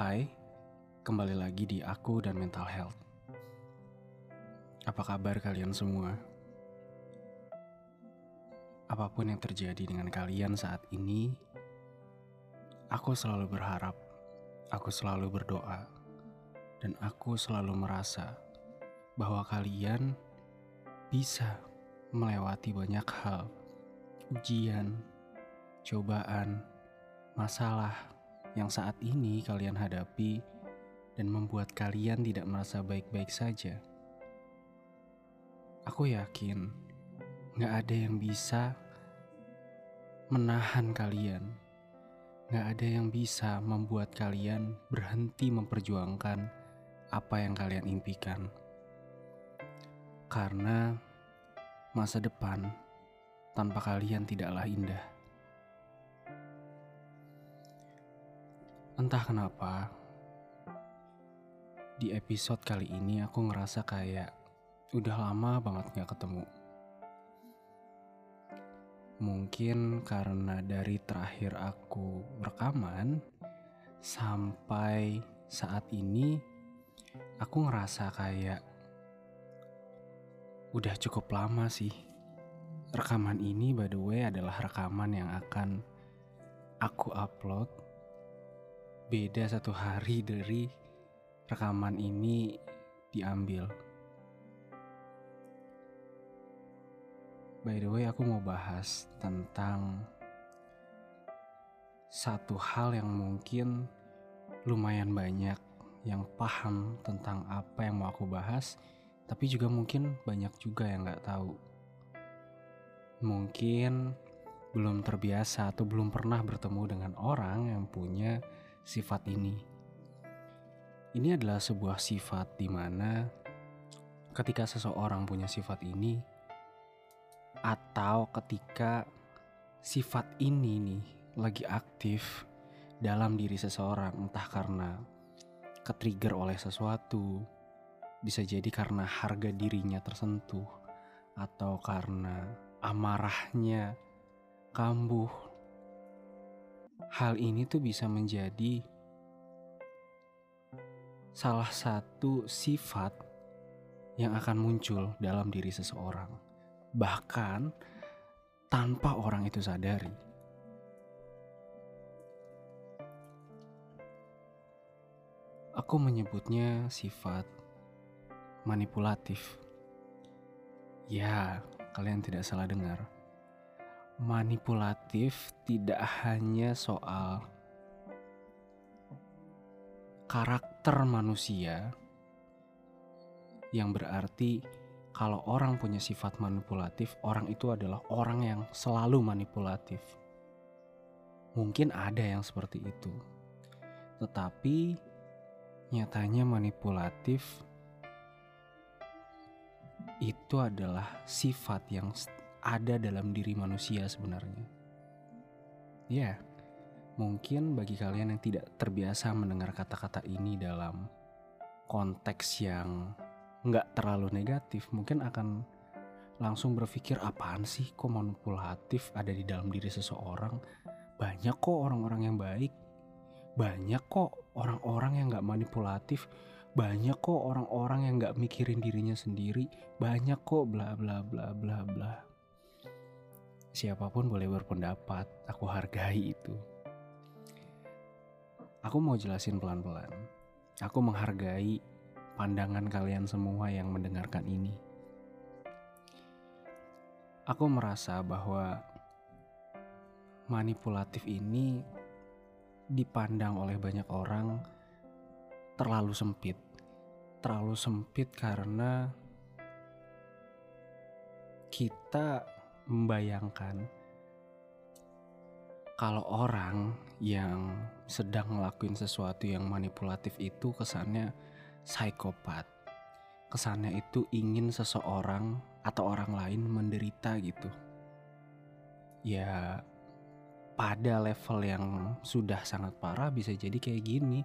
Hai, kembali lagi di aku dan mental health. Apa kabar kalian semua? Apa pun yang terjadi dengan kalian saat ini, aku selalu berharap, aku selalu berdoa, dan aku selalu merasa bahwa kalian bisa melewati banyak hal, ujian, cobaan, masalah yang saat ini kalian hadapi dan membuat kalian tidak merasa baik-baik saja. Aku yakin gak ada yang bisa menahan kalian. Gak ada yang bisa membuat kalian berhenti memperjuangkan apa yang kalian impikan. Karena masa depan tanpa kalian tidaklah indah. Entah kenapa, di episode kali ini aku ngerasa kayak udah lama banget gak ketemu. Mungkin karena dari terakhir aku rekaman sampai saat ini, aku ngerasa kayak udah cukup lama sih. Rekaman ini, by the way, adalah rekaman yang akan aku upload beda satu hari dari rekaman ini diambil. By the way, aku mau bahas tentang satu hal yang mungkin lumayan banyak yang paham tentang apa yang mau aku bahas, tapi juga mungkin banyak juga yang nggak tahu. Mungkin belum terbiasa atau belum pernah bertemu dengan orang yang punya sifat ini. Ini adalah sebuah sifat di mana ketika seseorang punya sifat ini atau ketika sifat ini nih lagi aktif dalam diri seseorang entah karena ketrigger oleh sesuatu bisa jadi karena harga dirinya tersentuh atau karena amarahnya kambuh hal ini tuh bisa menjadi salah satu sifat yang akan muncul dalam diri seseorang, bahkan tanpa orang itu sadari. Aku menyebutnya sifat manipulatif. Ya, kalian tidak salah dengar manipulatif tidak hanya soal karakter manusia, yang berarti kalau orang punya sifat manipulatif, orang itu adalah orang yang selalu manipulatif. Mungkin ada yang seperti itu, tetapi nyatanya manipulatif itu adalah sifat yang ada dalam diri manusia sebenarnya. Ya, mungkin bagi kalian yang tidak terbiasa mendengar kata-kata ini dalam konteks yang nggak terlalu negatif, mungkin akan langsung berpikir apaan sih kok manipulatif ada di dalam diri seseorang. Banyak kok orang-orang yang baik, banyak kok orang-orang yang nggak manipulatif, banyak kok orang-orang yang nggak mikirin dirinya sendiri, banyak kok bla bla bla bla bla. Siapa pun boleh berpendapat, aku hargai itu. Aku mau jelasin pelan-pelan. Aku menghargai pandangan kalian semua yang mendengarkan ini. Aku merasa bahwa manipulatif ini dipandang oleh banyak orang terlalu sempit. Terlalu sempit karena kita membayangkan kalau orang yang sedang ngelakuin sesuatu yang manipulatif itu kesannya psikopat. Kesannya itu ingin seseorang atau orang lain menderita gitu. Ya pada level yang sudah sangat parah bisa jadi kayak gini.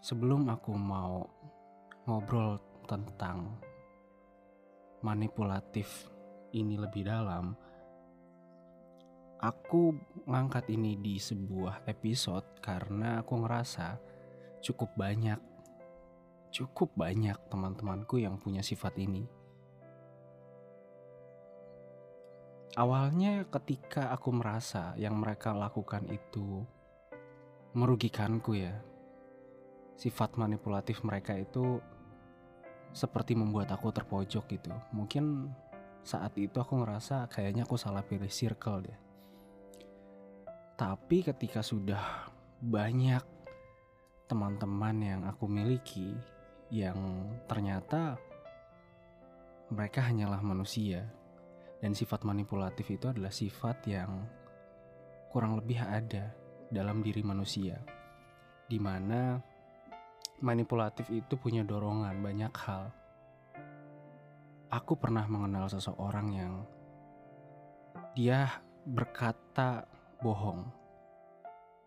Sebelum aku mau ngobrol tentang manipulatif ini lebih dalam, aku ngangkat ini di sebuah episode karena aku ngerasa cukup banyak cukup banyak teman-temanku yang punya sifat ini. Awalnya ketika aku merasa yang mereka lakukan itu merugikanku ya. Sifat manipulatif mereka itu seperti membuat aku terpojok gitu. Mungkin saat itu aku ngerasa kayaknya aku salah pilih circle deh. Tapi ketika sudah banyak teman-teman yang aku miliki yang ternyata mereka hanyalah manusia dan sifat manipulatif itu adalah sifat yang kurang lebih ada dalam diri manusia di mana manipulatif itu punya dorongan banyak hal. Aku pernah mengenal seseorang yang dia berkata bohong.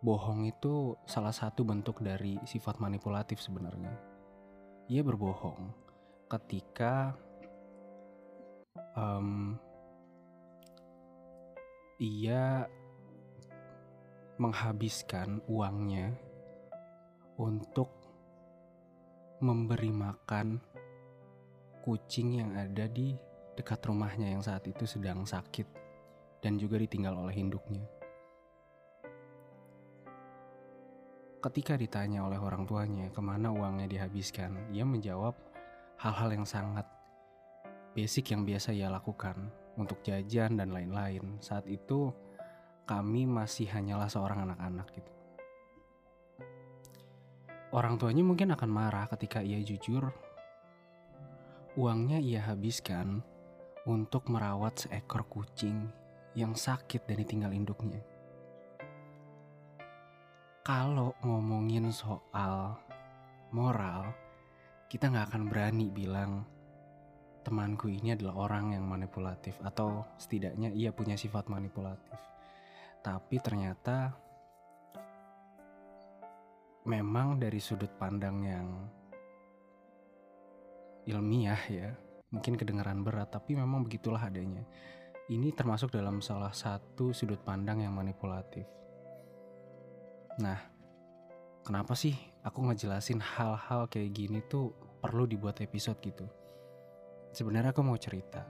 Bohong itu salah satu bentuk dari sifat manipulatif sebenarnya. Ia berbohong ketika um, ia menghabiskan uangnya untuk memberi makan kucing yang ada di dekat rumahnya yang saat itu sedang sakit dan juga ditinggal oleh induknya. Ketika ditanya oleh orang tuanya ke mana uangnya dihabiskan, ia menjawab hal-hal yang sangat basic yang biasa ia lakukan untuk jajan dan lain-lain. Saat itu kami masih hanyalah seorang anak-anak gitu. Orang tuanya mungkin akan marah ketika ia jujur. Uangnya ia habiskan untuk merawat seekor kucing yang sakit dan ditinggal induknya. Kalau ngomongin soal moral, kita nggak akan berani bilang temanku ini adalah orang yang manipulatif atau setidaknya ia punya sifat manipulatif. Tapi ternyata memang dari sudut pandang yang ilmiah ya, mungkin kedengaran berat tapi memang begitulah adanya. Ini termasuk dalam salah satu sudut pandang yang manipulatif. Nah, kenapa sih aku ngejelasin hal-hal kayak gini tuh perlu dibuat episode gitu? Sebenarnya aku mau cerita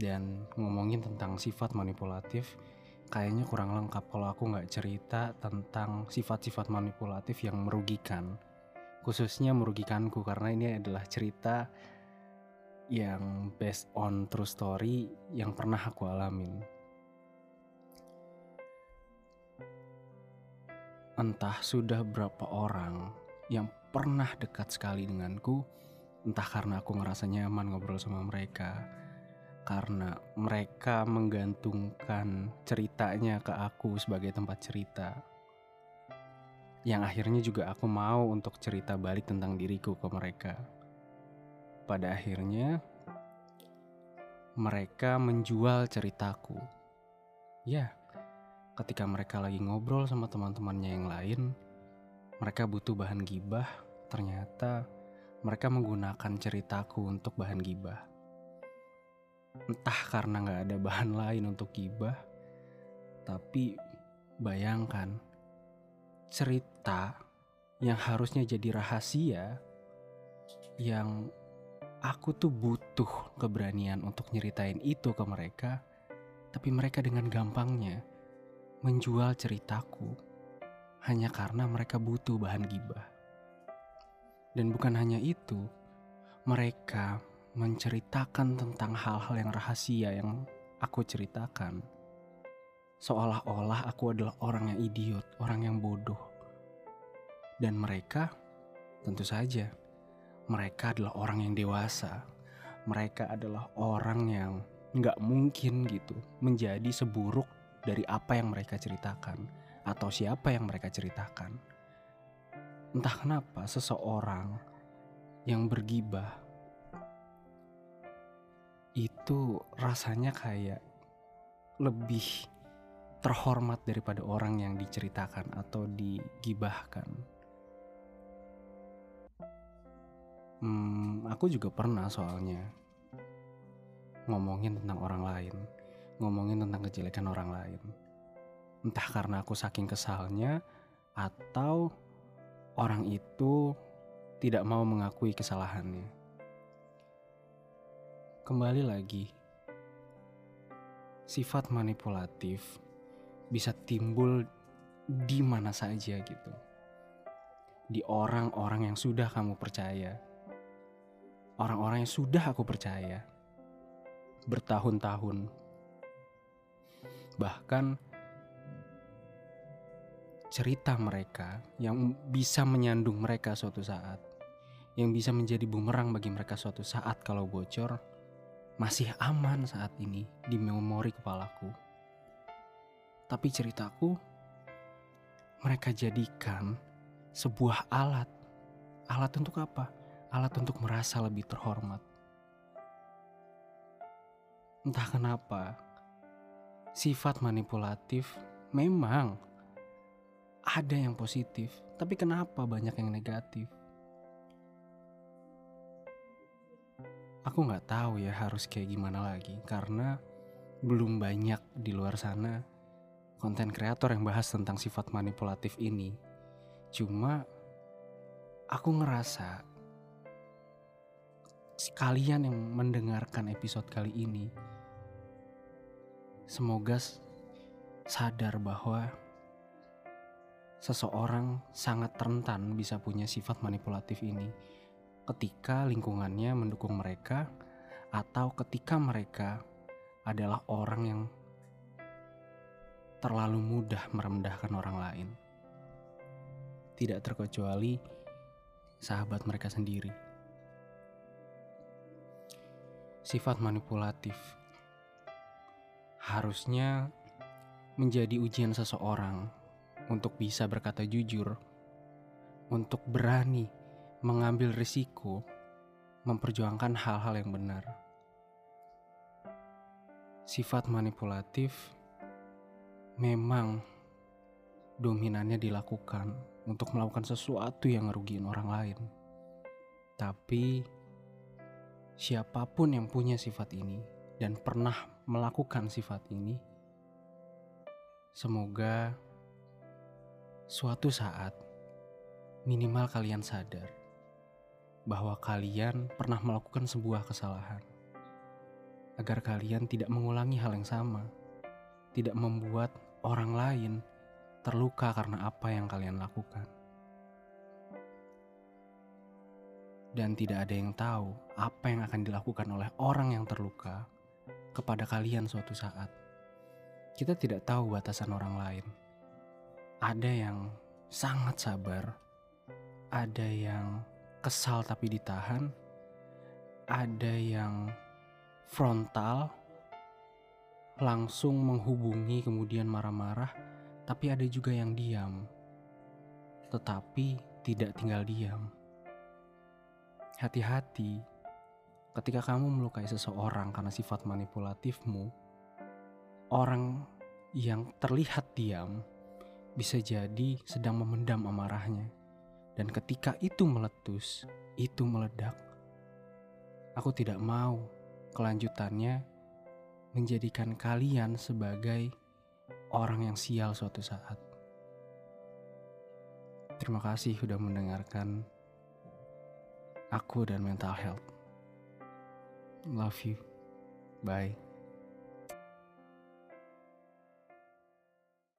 dan ngomongin tentang sifat manipulatif kayaknya kurang lengkap kalau aku nggak cerita tentang sifat-sifat manipulatif yang merugikan. Khususnya merugikanku karena ini adalah cerita yang based on true story yang pernah aku alamin. Entah sudah berapa orang yang pernah dekat sekali denganku, entah karena aku ngerasa nyaman ngobrol sama mereka, karena mereka menggantungkan ceritanya ke aku sebagai tempat cerita. Yang akhirnya juga aku mau untuk cerita balik tentang diriku ke mereka. Pada akhirnya, mereka menjual ceritaku. Ya, ketika mereka lagi ngobrol sama teman-temannya yang lain, mereka butuh bahan gibah. Ternyata mereka menggunakan ceritaku untuk bahan gibah entah karena nggak ada bahan lain untuk gibah tapi bayangkan cerita yang harusnya jadi rahasia yang aku tuh butuh keberanian untuk nyeritain itu ke mereka tapi mereka dengan gampangnya menjual ceritaku hanya karena mereka butuh bahan gibah. Dan bukan hanya itu mereka menceritakan tentang hal-hal yang rahasia yang aku ceritakan. Seolah-olah aku adalah orang yang idiot, orang yang bodoh. Dan mereka, tentu saja, mereka adalah orang yang dewasa. Mereka adalah orang yang nggak mungkin gitu menjadi seburuk dari apa yang mereka ceritakan atau siapa yang mereka ceritakan. Entah kenapa seseorang yang bergibah itu rasanya kayak lebih terhormat daripada orang yang diceritakan atau digibahkan. Hmm, aku juga pernah soalnya ngomongin tentang orang lain, ngomongin tentang kejelekan orang lain. Entah karena aku saking kesalnya atau orang itu tidak mau mengakui kesalahannya. Kembali lagi, sifat manipulatif bisa timbul di mana saja gitu. Di orang-orang yang sudah kamu percaya. Orang-orang yang sudah aku percaya. Bertahun-tahun. Bahkan cerita mereka yang bisa menyandung mereka suatu saat, yang bisa menjadi bumerang bagi mereka suatu saat kalau bocor, masih aman saat ini di memori kepalaku. Tapi ceritaku, mereka jadikan sebuah alat. Alat untuk apa? Alat untuk merasa lebih terhormat. Entah kenapa, sifat manipulatif memang ada yang positif, tapi kenapa banyak yang negatif? Aku nggak tahu ya harus kayak gimana lagi karena belum banyak di luar sana konten kreator yang bahas tentang sifat manipulatif ini. Cuma aku ngerasa kalian yang mendengarkan episode kali ini semoga sadar bahwa seseorang sangat rentan bisa punya sifat manipulatif ini ketika lingkungannya mendukung mereka atau ketika mereka adalah orang yang terlalu mudah merendahkan orang lain. Tidak terkecuali sahabat mereka sendiri. Sifat manipulatif harusnya menjadi ujian seseorang untuk bisa berkata jujur, untuk berani mengambil risiko, memperjuangkan hal-hal yang benar. Sifat manipulatif memang dominannya dilakukan untuk melakukan sesuatu yang ngerugiin orang lain. Tapi siapa pun yang punya sifat ini dan pernah melakukan sifat ini, semoga Suatu saat, minimal kalian sadar bahwa kalian pernah melakukan sebuah kesalahan, agar kalian tidak mengulangi hal yang sama, tidak membuat orang lain terluka karena apa yang kalian lakukan, dan tidak ada yang tahu apa yang akan dilakukan oleh orang yang terluka kepada kalian suatu saat. Kita tidak tahu batasan orang lain. Ada yang sangat sabar, ada yang kesal tapi ditahan, ada yang frontal, langsung menghubungi kemudian marah-marah, tapi ada juga yang diam, tetapi tidak tinggal diam. Hati-hati ketika kamu melukai seseorang karena sifat manipulatifmu, orang yang terlihat diam bisa jadi sedang memendam amarahnya. Dan ketika itu meletus, itu meledak. Aku tidak mau kelanjutannya menjadikan kalian sebagai orang yang sial suatu saat. Terima kasih sudah mendengarkan aku dan mental health. Love you. Bye.